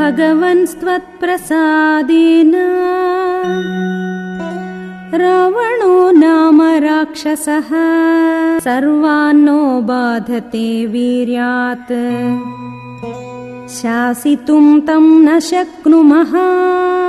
भगवन्स्त्वत्प्रसादेन। रावणो नाम राक्षसः। सर्वान्नो बाधते वीर्यात्। शासितुं तं न शक्नुमः।